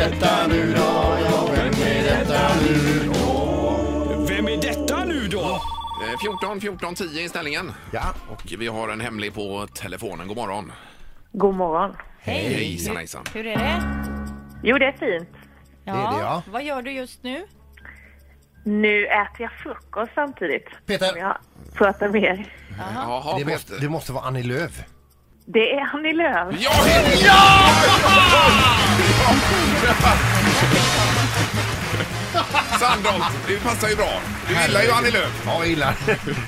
detta nu då? Ja, vem är detta nu då? Vem är detta nu då? Eh, 14 14 10 i ställningen. Ja, Och vi har en hemlig på telefonen. God morgon. God morgon. Hej. Hejsan hejsan. Hur är det? Jo, det är fint. Ja. är det, ja. Vad gör du just nu? Nu äter jag frukost samtidigt. Peter. Som Jag pratar med er. Jaha, det måste, det måste vara Annie Lööf. Det är Annie Lööf. Ja! ja! Sandholt, det passar ju bra. Du gillar ju Annie Lööf. Ja, jag gillar,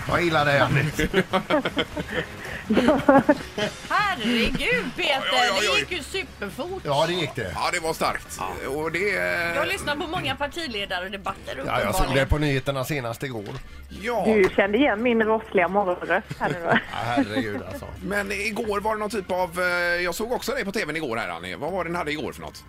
jag gillar det Annie. Herregud Peter, Oj, oj, oj, oj. det gick ju superfort. Ja, det gick det. Ja, det var starkt. Och det... Jag lyssnar på många partiledardebatter Ja, jag såg det på nyheterna senast igår. Ja, Du kände igen min rossliga morgonröst här nu då. Ja, herregud alltså. men igår var det någon typ av... eh, Jag såg också dig på tvn igår här, Annie. Vad var det ni hade igår för något?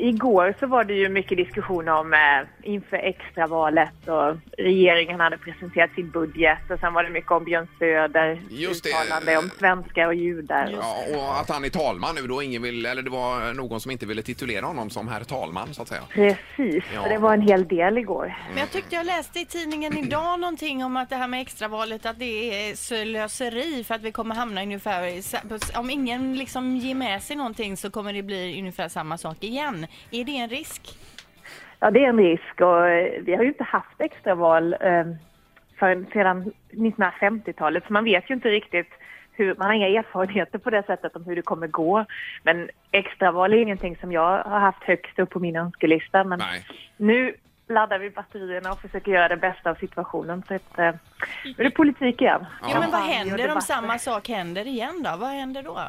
Igår så var det ju mycket diskussion om eh, inför extravalet och regeringen hade presenterat sin budget och sen var det mycket om Björn Söder, Just det. uttalande om svenskar och judar. Ja, och att han är talman nu då. Ingen vill, eller det var någon som inte ville titulera honom som herr talman, så att säga. Precis, Ja. så det var en hel del igår. Men jag tyckte jag läste i tidningen idag någonting om att det här med extravalet att det är slöseri för att vi kommer hamna ungefär i sa- om ingen liksom ger med sig någonting så kommer det bli ungefär samma sak igen. Är det en risk? Ja, det är en risk och eh, vi har ju inte haft extraval eh, förrän sedan 1950-talet så man vet ju inte riktigt hur, man har inga erfarenheter på det sättet om hur det kommer gå. Men extraval är ingenting som jag har haft högst upp på min önskelista. Men Nej. nu laddar vi batterierna och försöker göra det bästa av situationen. Så att, eh, nu är det politik igen. Ja, men vad händer om samma sak händer igen då? Vad händer då?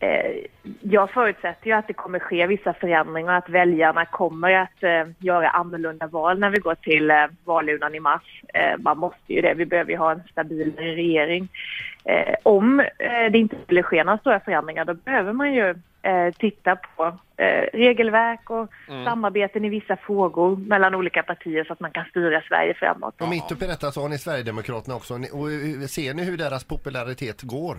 Eh, jag förutsätter ju att det kommer ske vissa förändringar och att väljarna kommer att eh, göra annorlunda val när vi går till eh, valurnan i mars. Eh, man måste ju det, vi behöver ju ha en stabilare regering. Eh, om eh, det inte skulle ske några stora förändringar då behöver man ju eh, titta på eh, regelverk och samarbeten i vissa frågor mellan olika partier så att man kan styra Sverige framåt. Och mitt uppe i detta så har ni Sverigedemokraterna också. Ni- Och ser ni hur deras popularitet går?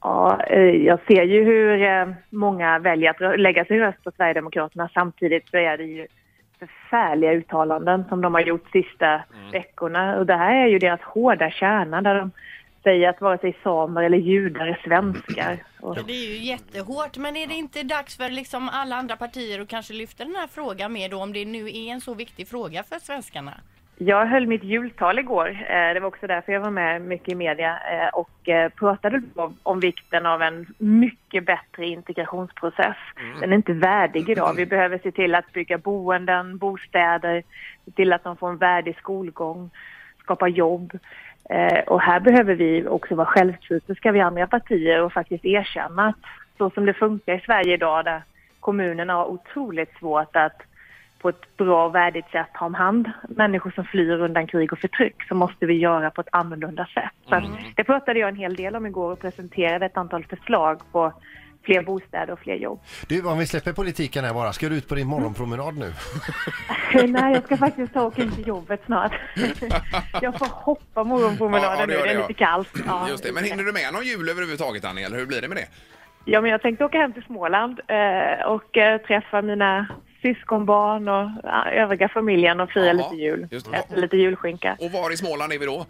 Ja, eh, jag ser ju hur eh, många väljer att lägga sin röst på Sverigedemokraterna. Samtidigt så är det ju förfärliga uttalanden som de har gjort sista veckorna. Och det här är ju deras hårda kärna där de säger att vare sig samer eller judar är svenskar. Och, Det är ju jättehårt, men är det inte dags för liksom alla andra partier att kanske lyfta den här frågan mer då om det nu är en så viktig fråga för svenskarna? Jag höll mitt jultal igår. Eh, Det var också därför jag var med mycket i media eh, och eh, pratade om vikten av en mycket bättre integrationsprocess. Den är inte värdig idag. Vi behöver se till att bygga boenden, bostäder, se till att de får en värdig skolgång, skapa jobb. Och här behöver vi också vara självkritiska, vi andra partier, och faktiskt erkänna att så som det funkar i Sverige idag, där kommunerna har otroligt svårt att på ett bra och värdigt sätt ta om hand människor som flyr undan krig och förtryck så måste vi göra på ett annorlunda sätt. Så att, det pratade jag en hel del om igår och presenterade ett antal förslag på fler bostäder och fler jobb. Du, om vi släpper politiken här bara. Ska du ut på din morgonpromenad nu? Nej, jag ska faktiskt ta och åka in till jobbet snart. jag får hoppa morgonpromenaden Ja, ja, det nu, gör det är det, ja. lite kallt. Ja, Just det. Men hinner du med någon jul överhuvudtaget, Annie? Eller hur blir det med det? Ja, men jag tänkte åka hem till Småland eh, och eh, träffa mina syskonbarn och ja, övriga familjen och fira Jaha, lite jul. just det. Äta lite julskinka. Och var i Småland är vi då?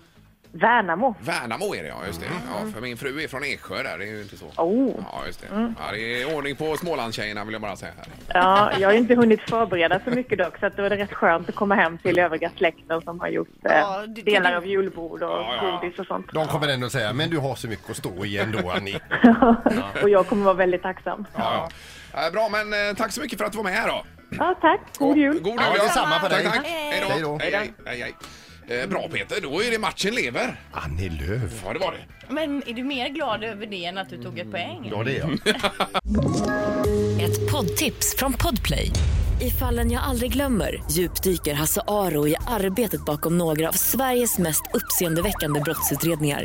Värnamo. Värnamo är det, ja. Just det. Ja, för min fru är från Eksjö där. Det är ju inte så. Oh. Ja, just det. Ja, det är ordning på Smålandstjejerna vill jag bara säga här. Ja, jag har ju inte hunnit förbereda så mycket dock så att det var rätt skönt att komma hem till övriga släkten som har gjort eh, Ja, det- delar det- av julbord och Ja, ja. godis och sånt. De kommer ändå säga, men du har så mycket att stå i ändå Annie. och jag kommer vara väldigt tacksam. Ja, ja. Eh, Bra, men eh, tack så mycket för att du var med här då. Ja, tack. God jul. God jul. Ja, detsamma på dig. Tack, tack. Hej. Då. då. Hej, hej, hej, hej. Eh, Bra Peter, då är det matchen lever. Annie Lööf. Ja, det var det. Men är du mer glad över det än att du tog ett poäng? Ja, det är jag. Ett poddtips från Podplay. I fallen jag aldrig glömmer djupdyker Hasse Aro i arbetet bakom några av Sveriges mest uppseendeväckande brottsutredningar.